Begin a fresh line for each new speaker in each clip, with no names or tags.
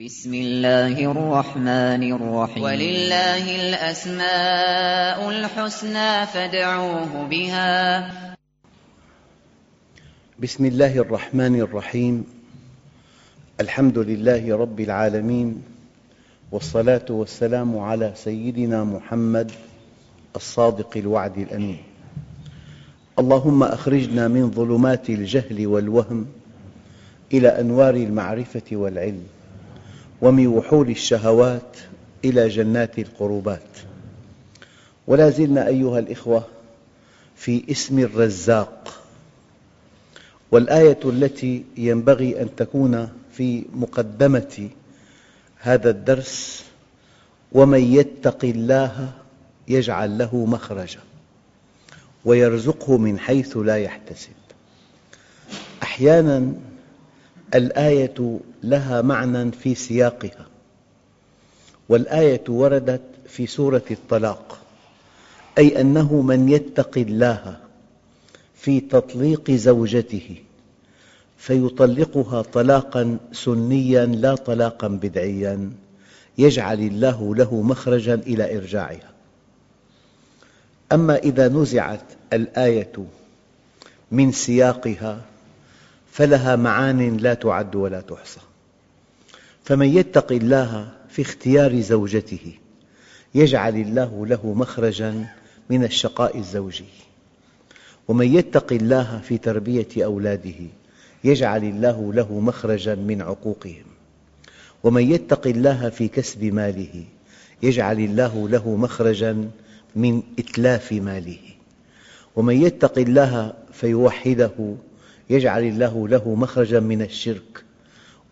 بسم الله الرحمن الرحيم.
ولله الأسماء الحسنى فادعوه بها.
بسم الله الرحمن الرحيم. الحمد لله رب العالمين. والصلاة والسلام على سيدنا محمد الصادق الوعد الأمين. اللهم أخرجنا من ظلمات الجهل والوهم إلى أنوار المعرفة والعلم. ومن وحول الشهوات إلى جنات القربات. ولا زلنا أيها الإخوة في اسم الرزاق. والآية التي ينبغي أن تكون في مقدمة هذا الدرس ومن يتق الله يجعل له مخرجا ويرزقه من حيث لا يحتسب. أحياناً الآية لها معنى في سياقها والآية وردت في سورة الطلاق أي أنه من يتق الله في تطليق زوجته فيطلقها طلاقا سنيا لا طلاقا بدعيا يجعل الله له مخرجا إلى إرجاعها. أما إذا نزعت الآية من سياقها فلها معان لا تعد ولا تحصى. فمن يتق الله في اختيار زوجته يجعل الله له مخرجا من الشقاء الزوجي. ومن يتق الله في تربية أولاده يجعل الله له مخرجا من عقوقهم. ومن يتق الله في كسب ماله يجعل الله له مخرجا من إتلاف ماله. ومن يتق الله فيوحده يجعل الله له مخرجا من الشرك.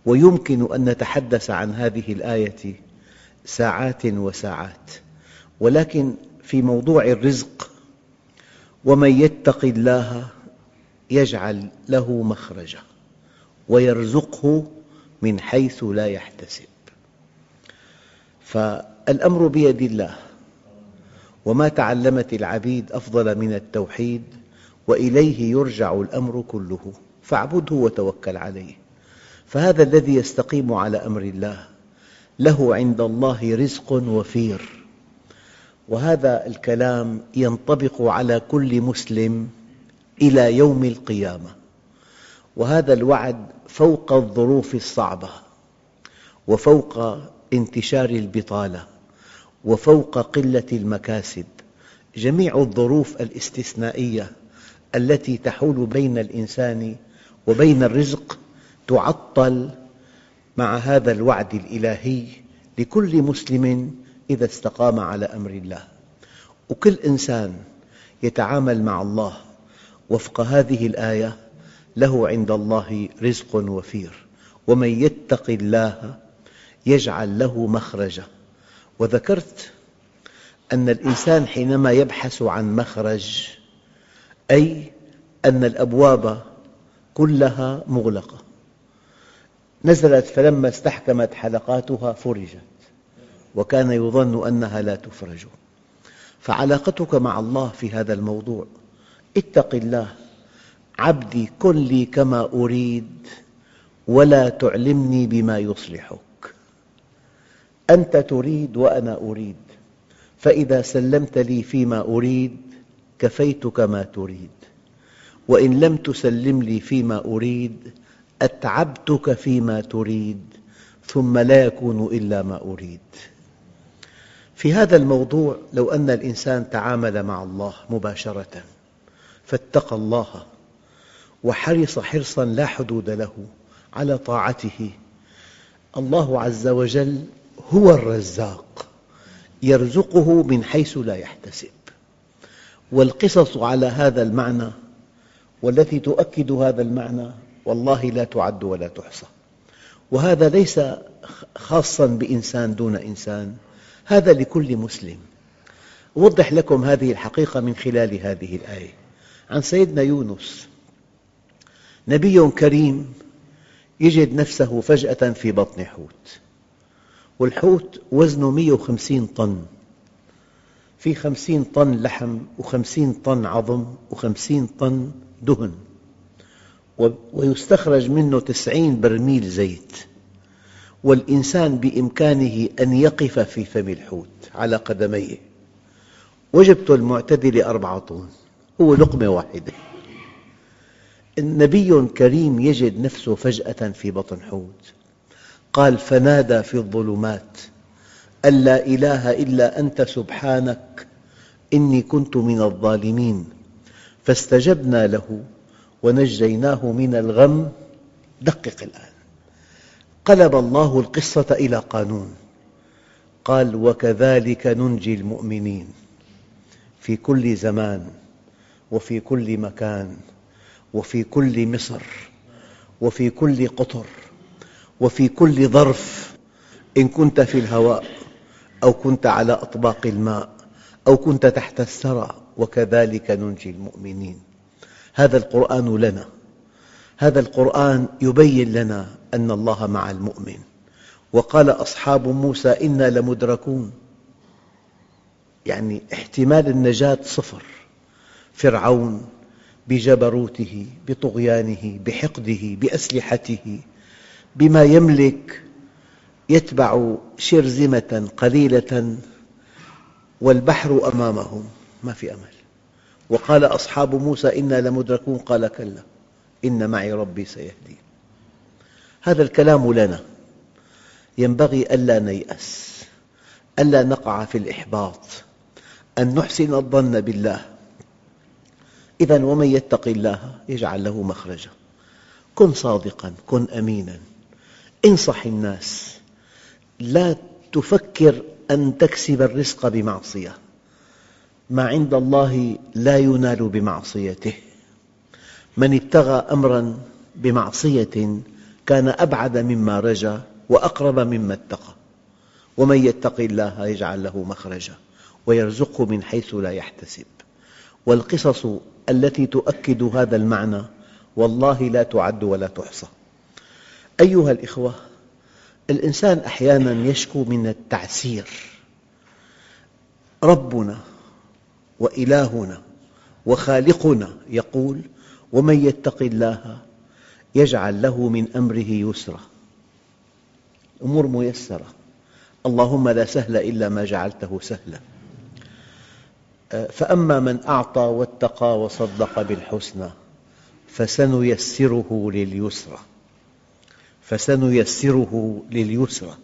ويمكن أن نتحدث عن هذه الآية ساعات وساعات. ولكن في موضوع الرزق ومن يتق الله يجعل له مخرجا ويرزقه من حيث لا يحتسب. فالأمر بيد الله وما تعلمت العبيد أفضل من التوحيد وإليه يرجع الأمر كله فاعبده وتوكل عليه. فهذا الذي يستقيم على أمر الله له عند الله رزق وفير. وهذا الكلام ينطبق على كل مسلم إلى يوم القيامة. وهذا الوعد فوق الظروف الصعبة وفوق انتشار البطالة وفوق قلة المكاسب. جميع الظروف الاستثنائية التي تحول بين الإنسان وبين الرزق تعطل مع هذا الوعد الإلهي لكل مسلم إذا استقام على أمر الله. وكل إنسان يتعامل مع الله وفق هذه الآية له عند الله رزق وفير ومن يتق الله يجعل له مخرجا. وذكرت أن الإنسان حينما يبحث عن مخرج أي أن الأبواب كلها مغلقة. نزلت فلما استحكمت حلقاتها فرجت وكان يظن أنها لا تفرج. فعلاقتك مع الله في هذا الموضوع اتق الله عبدي كن لي كما أريد ولا تعلمني بما يصلحك. أنت تريد وأنا أريد فإذا سلمت لي فيما أريد كفيتك ما تريد. وإن لم تسلم لي فيما أريد أتعبتك فيما تريد ثم لا يكون إلا ما أريد. في هذا الموضوع لو أن الإنسان تعامل مع الله مباشرة فاتقى الله وحرص حرصا لا حدود له على طاعته الله عز وجل هو الرزاق يرزقه من حيث لا يحتسب. والقصص على هذا المعنى والتي تؤكد هذا المعنى والله لا تعد ولا تحصى. وهذا ليس خاصا بإنسان دون إنسان هذا لكل مسلم. أوضح لكم هذه الحقيقة من خلال هذه الآية. عن سيدنا يونس نبي كريم يجد نفسه فجأة في بطن حوت والحوت وزنه 150 طن. في خمسين طن لحم وخمسين طن عظم وخمسين طن دهن. ويستخرج منه تسعين برميل زيت. والإنسان بإمكانه أن يقف في فم الحوت على قدميه. وجبته المعتدلة أربعة طن. هو لقمة واحدة. نبي كريم يجد نفسه فجأة في بطن حوت. قال فنادى في الظلمات أن لا إله إلا أنت سبحانك إني كنت من الظالمين. فاستجبنا له ونجيناه من الغم. دقق الآن. قلب الله القصة إلى قانون. قال وكذلك ننجي المؤمنين في كل زمان وفي كل مكان وفي كل مصر وفي كل قطر وفي كل ظرف. إن كنت في الهواء أو كنت على أطباق الماء أو كنت تحت الثرى وكذلك ننجي المؤمنين. هذا القرآن لنا. هذا القرآن يبين لنا أن الله مع المؤمن. وقال أصحاب موسى إنا لمدركون. يعني احتمال النجاة صفر. فرعون بجبروته بطغيانه بحقده بأسلحته بما يملك يتبع شرذمة قليلة والبحر أمامهم. ما في أمل. وقال أصحاب موسى إنا لمدركون. قال كلا. إن معي ربي سيهدين. هذا الكلام لنا. ينبغي ألا نيأس. ألا نقع في الإحباط. أن نحسن الظن بالله. إذا ومن يتق الله يجعل له مخرجا. كن صادقا. كن أمينا. انصح الناس. لا تفكر أن تكسب الرزق بمعصية ما عند الله لا ينال بمعصيته. من ابتغى أمرا بمعصية كان أبعد مما رجا وأقرب مما اتقى. ومن يتق الله يجعل له مخرجا ويرزقه من حيث لا يحتسب. والقصص التي تؤكد هذا المعنى والله لا تعد ولا تحصى. أيها الأخوة الإنسان أحيانا يشكو من التعسير. ربنا وإلهنا وخالقنا يقول ومن يتق الله يجعل له من أمره يسرا. أمور ميسرة. اللهم لا سهل إلا ما جعلته سهلا. فأما من أعطى واتقى وصدق بالحسنى فسنيسره لليسرى. فسنيسره لليسرى.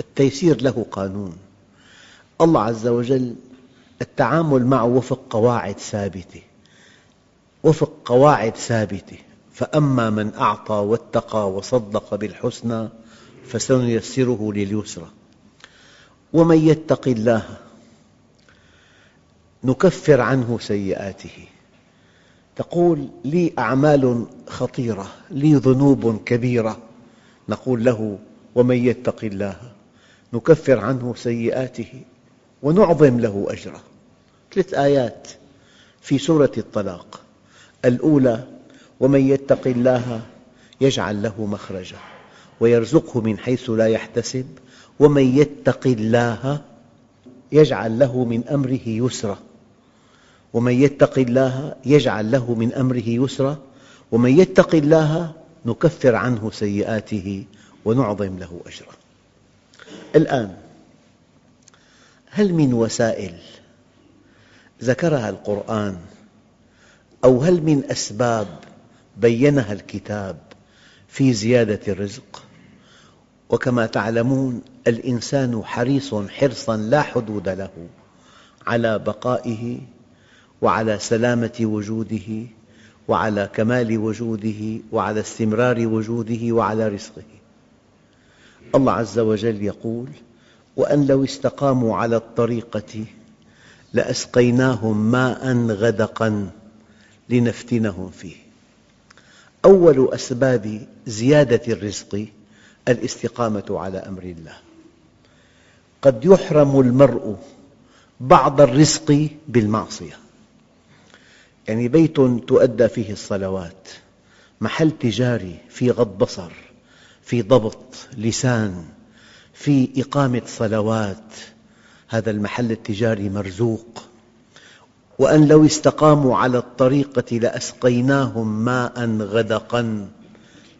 التيسير له قانون. الله عز وجل التعامل معه وفق قواعد ثابتة. وفق قواعد ثابتة. فأما من أعطى واتقى وصدق بالحسنى فسنيسره لليسرى. ومن يتق الله نكفر عنه سيئاته. تقول لي أعمال خطيرة لي ذنوب كبيرة. نقول له ومن يتق الله نكفر عنه سيئاته ونعظم له أجره. ثلاث آيات في سورة الطلاق. الأولى ومن يتق الله يجعل له مخرجا ويرزقه من حيث لا يحتسب ومن يتق الله يجعل له من أمره يسرا. ومن يتق الله يجعل له من أمره يسرا. ومن يتق الله نكفر عنه سيئاته ونعظم له أجرا الآن هل من وسائل ذكرها القرآن أو هل من أسباب بينها الكتاب في زيادة الرزق؟ وكما تعلمون الإنسان حريص حرصا لا حدود له على بقائه وعلى سلامة وجوده وعلى كمال وجوده وعلى استمرار وجوده وعلى رزقه. الله عز وجل يقول وأن لو استقاموا على الطريقة لأسقيناهم ماء غدقا لنفتنهم فيه. أول أسباب زيادة الرزق الاستقامة على أمر الله. قد يحرم المرء بعض الرزق بالمعصية. يعني بيت تؤدى فيه الصلوات. محل تجاري في غض بصر في ضبط لسان في إقامة صلوات. هذا المحل التجاري مرزوق. وأن لو استقاموا على الطريقة لأسقيناهم ماء غدقا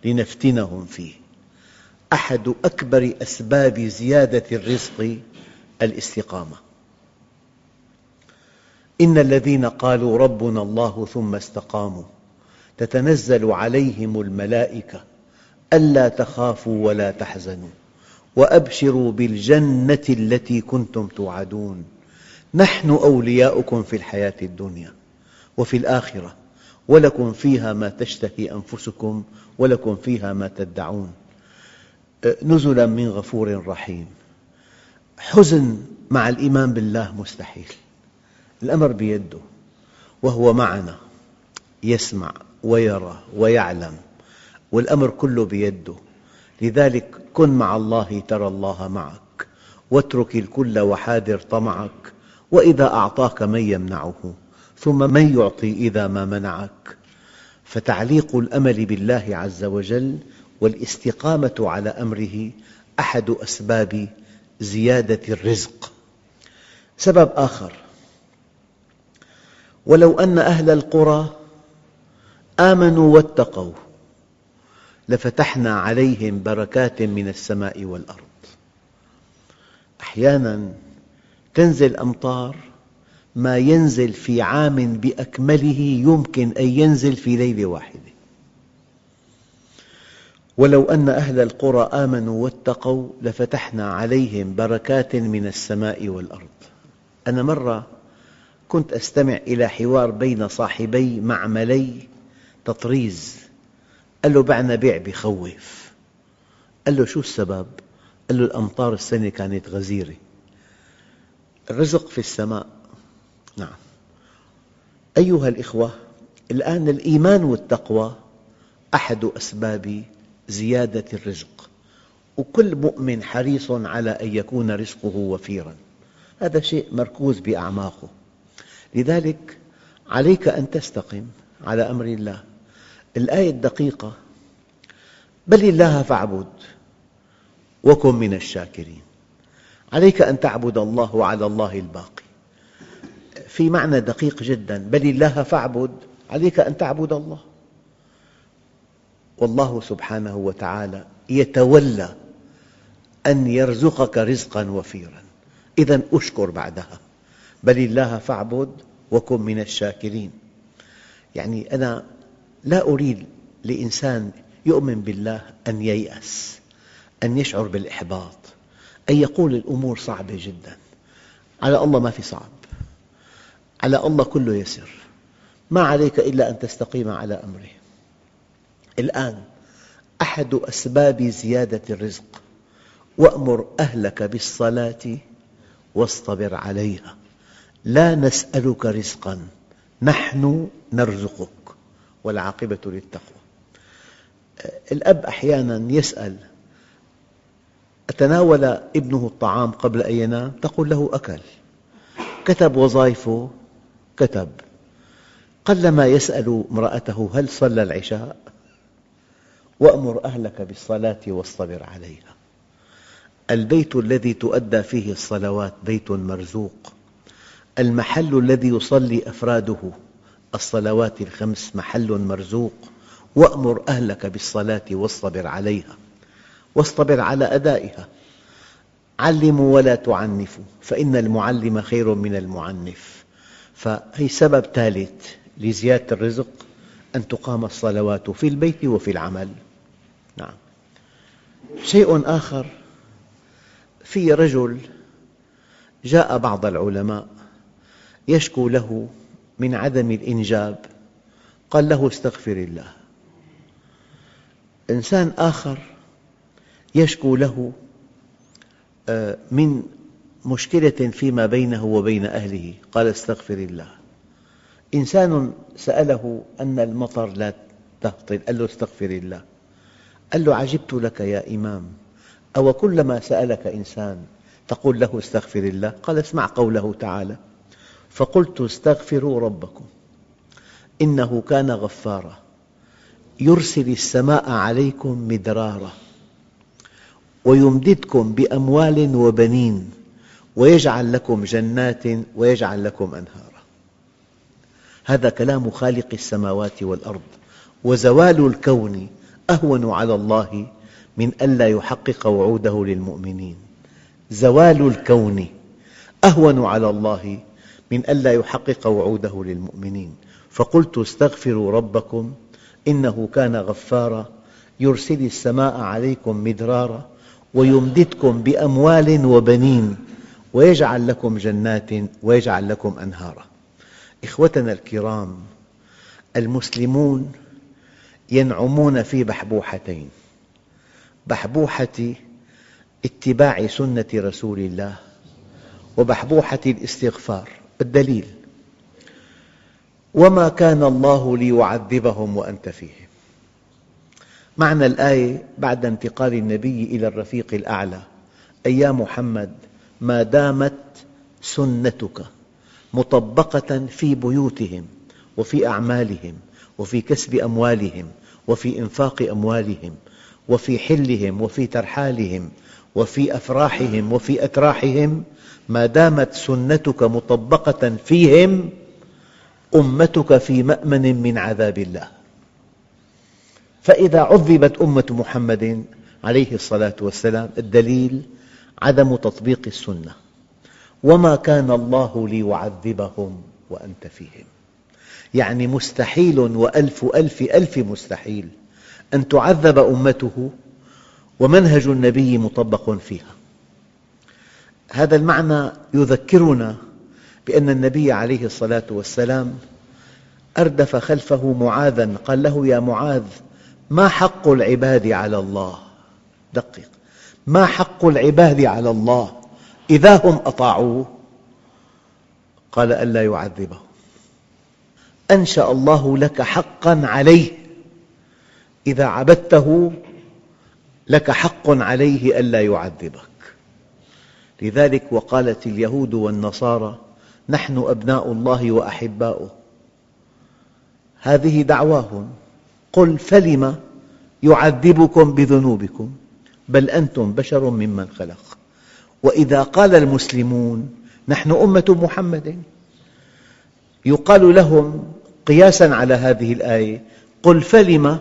لنفتنهم فيه. أحد أكبر أسباب زيادة الرزق الاستقامة. إن الذين قالوا ربنا الله ثم استقاموا تتنزل عليهم الملائكة ألا تخافوا ولا تحزنوا وأبشروا بالجنة التي كنتم توعدون نحن أولياؤكم في الحياة الدنيا وفي الآخرة ولكم فيها ما تشتهي أنفسكم ولكم فيها ما تدعون نزلا من غفور رحيم حزن مع الإيمان بالله مستحيل الأمر بيده وهو معنا يسمع ويرى ويعلم والأمر كله بيده. لذلك كن مع الله ترى الله معك واترك الكل وحاذر طمعك وإذا أعطاك من يمنعه ثم من يعطي إذا ما منعك. فتعليق الأمل بالله عز وجل والاستقامة على أمره أحد أسباب زيادة الرزق. سبب آخر ولو أن أهل القرى آمنوا واتقوا لفتحنا عليهم بركات من السماء والأرض. أحياناً تنزل أمطار ما ينزل في عام بأكمله يمكن أن ينزل في ليلة واحدة ولو أن أهل القرى آمنوا واتقوا لفتحنا عليهم بركات من السماء والأرض. أنا مرة كنت أستمع إلى حوار بين صاحبي معملي تطريز. قال له بعنا بيع بخوف. قال له شو السبب؟ قال له الأمطار السنة كانت غزيرة. الرزق في السماء. نعم. أيها الإخوة الآن الإيمان والتقوى أحد أسباب زيادة الرزق. وكل مؤمن حريص على أن يكون رزقه وفيراً. هذا شيء مركوز بأعماقه. لذلك عليك أن تستقم على أمر الله. الآية الدقيقة بل الله فاعبد وكن من الشاكرين. عليك أن تعبد الله وعلى الله الباقي. في معنى دقيق جدا بل الله فاعبد. عليك أن تعبد الله. والله سبحانه وتعالى يتولى أن يرزقك رزقا وفيرا. إذا أشكر بعدها. بل الله فاعبد وكن من الشاكرين. يعني أنا لا أريد لإنسان يؤمن بالله أن ييأس أن يشعر بالإحباط أن يقول الأمور صعبة جدا. على الله ما في صعب. على الله كله يسر. ما عليك إلا أن تستقيم على أمره. الآن أحد أسباب زيادة الرزق وأمر أهلك بالصلاة واصطبر عليها. لا نسألك رزقا نحن نرزقك والعاقبة للتقوى. الأب أحيانا يسأل أتناول ابنه الطعام قبل أن ينام؟ تقول له أكل. كتب وظائفه؟ كتب. قلما يسأل امرأته هل صلى العشاء؟ وأمر أهلك بالصلاة واصطبر عليها. البيت الذي تؤدى فيه الصلوات بيت مرزوق. المحل الذي يصلي أفراده. الصلوات الخمس محل مرزوق. وأمر أهلك بالصلاة واصطبر عليها. واصطبر على أدائها. علموا ولا تعنفوا فإن المعلم خير من المعنف. فهي سبب ثالث لزيادة الرزق أن تقام الصلوات في البيت وفي العمل. نعم. شيء آخر في رجل جاء بعض العلماء يشكو له من عدم الإنجاب. قال له استغفر الله. إنسان آخر يشكو له آه، من مشكلة فيما بينه وبين أهله. قال استغفر الله. إنسان سأله أن المطر لا تهطل قال له استغفر الله. قال له عجبت لك يا إمام. أو كلما سألك إنسان تقول له استغفر الله؟ قال اسمع قوله تعالى. فقلت استغفروا ربكم إنه كان غفارا يرسل السماء عليكم مدرارا ويمددكم بأموال وبنين ويجعل لكم جنات ويجعل لكم أنهارا. هذا كلام خالق السماوات والأرض وزوال الكون أهون على الله من ألا يحقق وعوده للمؤمنين. زوال الكون أهون على الله من ألا يحقق وعوده للمؤمنين. فقلت استغفروا ربكم إنه كان غفارا يرسل السماء عليكم مدرارا ويمددكم بأموال وبنين ويجعل لكم جنات ويجعل لكم أنهارا. إخوتنا الكرام المسلمون ينعمون في بحبوحتين. بحبوحة اتباع سنة رسول الله وبحبوحة الاستغفار. الدليل وما كان الله ليعذبهم وأنت فيهم. معنى الآية بعد انتقال النبي إلى الرفيق الأعلى. أي يا محمد ما دامت سنتك مطبقة في بيوتهم وفي أعمالهم وفي كسب أموالهم وفي إنفاق أموالهم وفي حلهم وفي ترحالهم وفي أفراحهم وفي أتراحهم ما دامت سنتك مطبقة فيهم أمتك في مأمن من عذاب الله. فإذا عذبت أمة محمد عليه الصلاة والسلام الدليل عدم تطبيق السنة. وما كان الله ليعذبهم وأنت فيهم. يعني مستحيل وألف ألف ألف مستحيل أن تعذب أمته ومنهج النبي مطبق فيها. هذا المعنى يذكرنا بأن النبي عليه الصلاة والسلام أردف خلفه معاذا قال له يا معاذ ما حق العباد على الله؟ دقق. ما حق العباد على الله؟ إذا هم أطاعوه؟ قال ألا يعذبهم. أنشأ الله لك حقا عليه. إذا عبدته لك حق عليه ألا يعذبك. لذلك وقالت اليهود والنصارى نحن أبناء الله وأحباؤه. هذه دعواهم. قل فلم يعذبكم بذنوبكم؟ بل أنتم بشر ممن خلق. وإذا قال المسلمون نحن أمة محمد. يقال لهم قياسا على هذه الآية قل فلم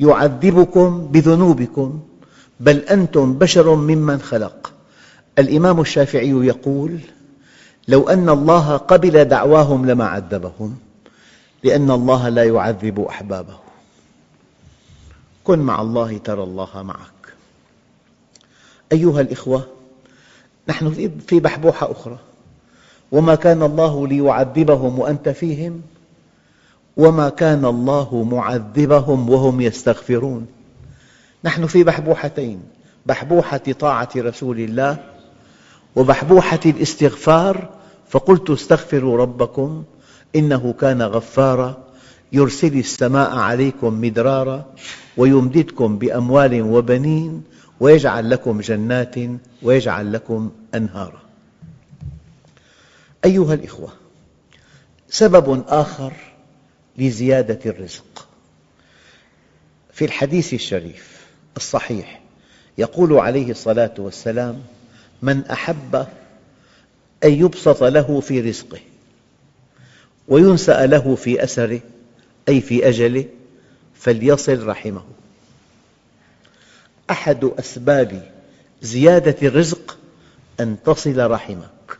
يعذبكم بذنوبكم. بل أنتم بشر ممن خلق. الإمام الشافعي يقول لو أن الله قبل دعواهم لما عذبهم لأن الله لا يعذب أحبابه. كن مع الله ترى الله معك. أيها الإخوة نحن في بحبوحة أخرى. وما كان الله ليعذبهم وأنت فيهم وما كان الله معذبهم وهم يستغفرون. نحن في بحبوحتين بحبوحة طاعة رسول الله وبحبوحة الاستغفار فقلت استغفروا ربكم إنه كان غفارا يرسل السماء عليكم مدرارا ويمددكم بأموال وبنين ويجعل لكم جنات ويجعل لكم أنهارا. أيها الأخوة سبب آخر لزيادة الرزق. في الحديث الشريف الصحيح يقول عليه الصلاة والسلام من أحب أن يبسط له في رزقه وينسأ له في أسره أي في أجله فليصل رحمه. أحد أسباب زيادة الرزق أن تصل رحمك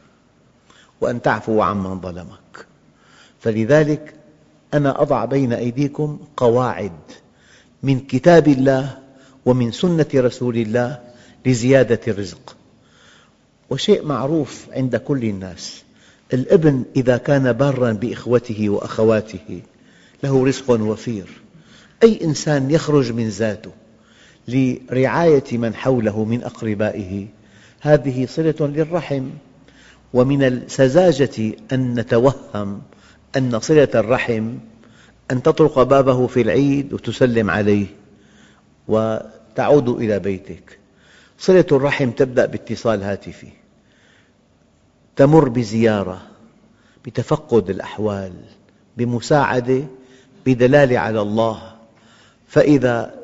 وأن تعفو عمن ظلمك. فلذلك أنا أضع بين أيديكم قواعد من كتاب الله ومن سنة رسول الله لزيادة الرزق. وشيء معروف عند كل الناس. الابن إذا كان باراً بإخوته وأخواته له رزق وفير. أي إنسان يخرج من ذاته لرعاية من حوله من أقربائه هذه صلة للرحم. ومن السذاجة أن نتوهم أن صلة الرحم أن تطرق بابه في العيد وتسلم عليه وتعود إلى بيتك. صلة الرحم تبدأ باتصال هاتفي. تمر بزيارة بتفقد الأحوال بمساعدة بدلالة على الله. فإذا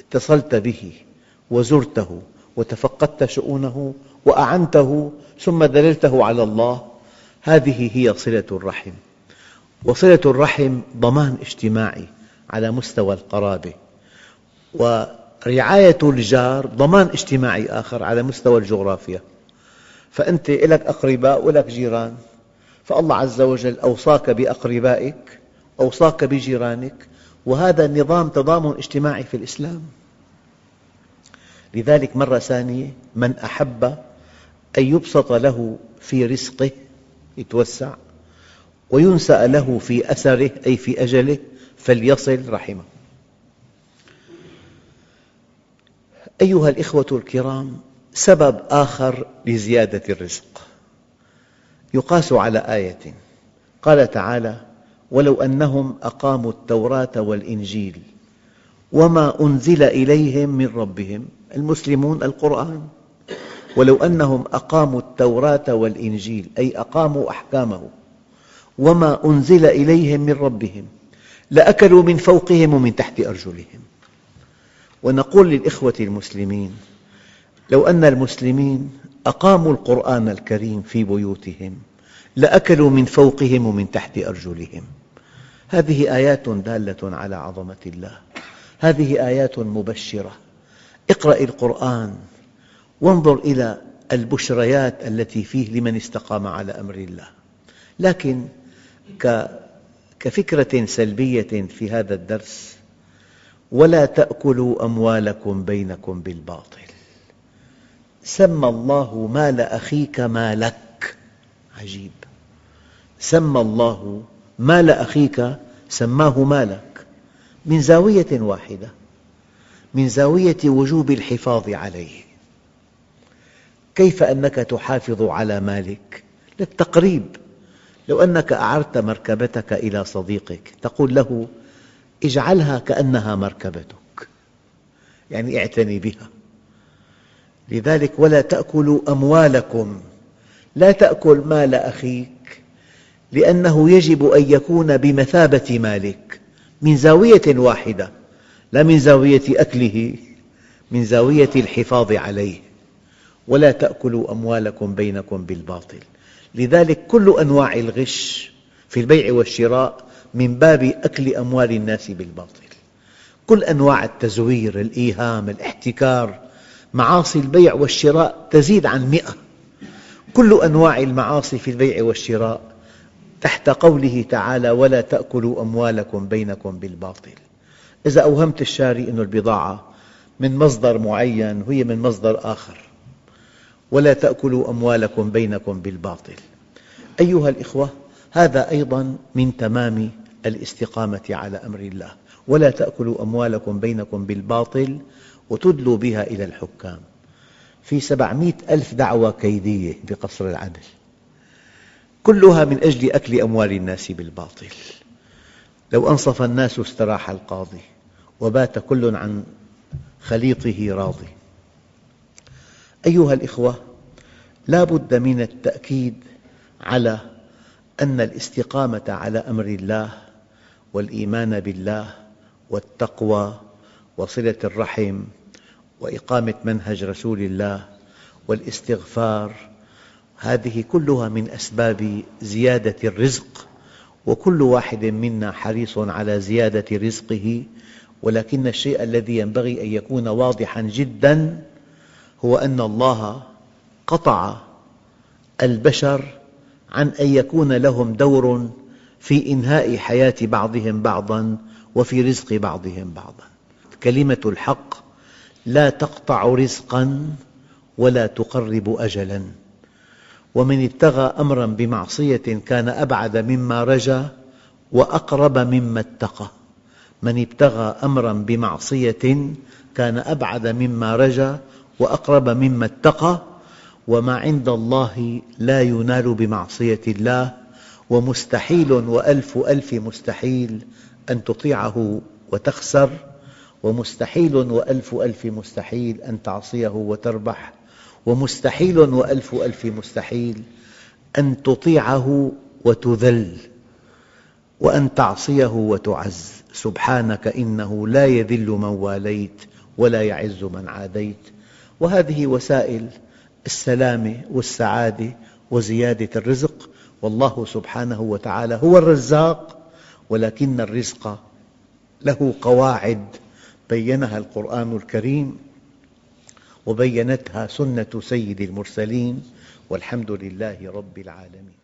اتصلت به وزرته وتفقدت شؤونه وأعنته ثم دللته على الله هذه هي صلة الرحم. وصلة الرحم ضمان اجتماعي على مستوى القرابة. رعاية الجار ضمان اجتماعي آخر على مستوى الجغرافيا. فأنت لك أقرباء ولك جيران. فالله عز وجل أوصاك بأقربائك أوصاك بجيرانك وهذا النظام تضامن اجتماعي في الإسلام. لذلك مرة ثانية من أحب أن يبسط له في رزقه يتوسع. وينسأ له في أثره أي في أجله فليصل رحمه. أيها الإخوة الكرام سبب آخر لزيادة الرزق. يقاس على آية. قال تعالى ولو أنهم أقاموا التوراة والإنجيل وما أنزل إليهم من ربهم المسلمون القرآن. ولو أنهم أقاموا التوراة والإنجيل أي أقاموا أحكامه. وما أنزل إليهم من ربهم لأكلوا من فوقهم ومن تحت أرجلهم ونقول للإخوة المسلمين لو أن المسلمين أقاموا القرآن الكريم في بيوتهم لأكلوا من فوقهم ومن تحت أرجلهم هذه آيات دالة على عظمة الله هذه آيات مبشرة اقرأ القرآن وانظر إلى البشريات التي فيه لمن استقام على أمر الله لكن كفكرة سلبية في هذا الدرس ولا تأكلوا أموالكم بينكم بالباطل. سمى الله مال أخيك مالك. عجيب. سمى الله مال أخيك سماه مالك. من زاوية واحدة من زاوية وجوب الحفاظ عليه. كيف أنك تحافظ على مالك؟ للتقريب. لو أنك أعرت مركبتك إلى صديقك تقول له اجعلها كأنها مركبتك. يعني اعتني بها. لذلك ولا تأكلوا أموالكم. لا تأكل مال أخيك لأنه يجب أن يكون بمثابة مالك من زاوية واحدة لا من زاوية أكله من زاوية الحفاظ عليه. ولا تأكلوا أموالكم بينكم بالباطل. لذلك كل أنواع الغش في البيع والشراء من باب أكل أموال الناس بالباطل. كل أنواع التزوير، الإيهام، الاحتكار معاصي البيع والشراء تزيد عن مئة. كل أنواع المعاصي في البيع والشراء تحت قوله تعالى ولا تأكلوا أموالكم بينكم بالباطل. إذا أوهمت الشاري أن البضاعة من مصدر معين وهي من مصدر آخر. ولا تأكلوا أموالكم بينكم بالباطل. أيها الإخوة هذا أيضا من تمام الاستقامة على أمر الله. ولا تأكلوا أموالكم بينكم بالباطل وتدلوا بها إلى الحكام. في سبعمئة ألف دعوة كيدية بقصر العدل. كلها من أجل أكل أموال الناس بالباطل. لو أنصف الناس استراح القاضي وبات كل عن خليطه راضي. أيها الإخوة لا بد من التأكيد على أن الاستقامة على أمر الله والإيمان بالله والتقوى وصلة الرحم وإقامة منهج رسول الله والاستغفار هذه كلها من أسباب زيادة الرزق وكل واحد منا حريص على زيادة رزقه ولكن الشيء الذي ينبغي أن يكون واضحا جدا هو أن الله قطع البشر عن أن يكون لهم دور في إنهاء حياة بعضهم بعضا وفي رزق بعضهم بعضا. كلمة الحق لا تقطع رزقا ولا تقرب أجلا. ومن ابتغى أمرا بمعصية كان أبعد مما رجا وأقرب مما اتقى. من ابتغى أمرا بمعصية كان أبعد مما رجا وأقرب مما اتقى وما عند الله لا ينال بمعصية الله ومستحيل وألف ألف مستحيل أن تطيعه وتخسر ومستحيل وألف ألف مستحيل أن تعصيه وتربح ومستحيل وألف ألف مستحيل أن تطيعه وتذل وأن تعصيه وتعز سبحانك إنه لا يذل من واليت ولا يعز من عاديت وهذه وسائل السلامة والسعادة وزيادة الرزق. والله سبحانه وتعالى هو الرزاق ولكن الرزق له قواعد بينها القرآن الكريم وبينتها سنة سيد المرسلين والحمد لله رب العالمين.